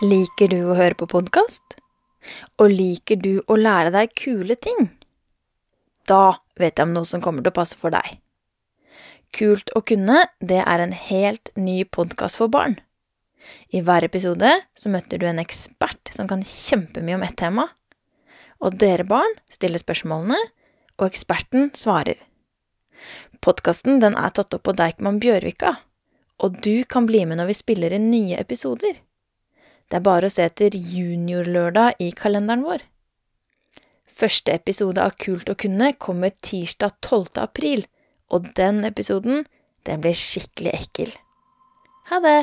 Liker du å høre på podkast? Og liker du å lære deg kule ting? Da vet jeg om noe som kommer til å passe for deg. Kult å kunne, det er en helt ny podkast for barn. I hver episode så møter du en ekspert som kan kjempemye om ett tema. Og dere barn stiller spørsmålene, og eksperten svarer. Podkasten er tatt opp på Deichman Bjørvika, og du kan bli med når vi spiller inn nye episoder. Det er bare å se etter Juniorlørdag i kalenderen vår. Første episode av Kult å kunne kommer tirsdag 12. april, og den episoden, den blir skikkelig ekkel. Ha det!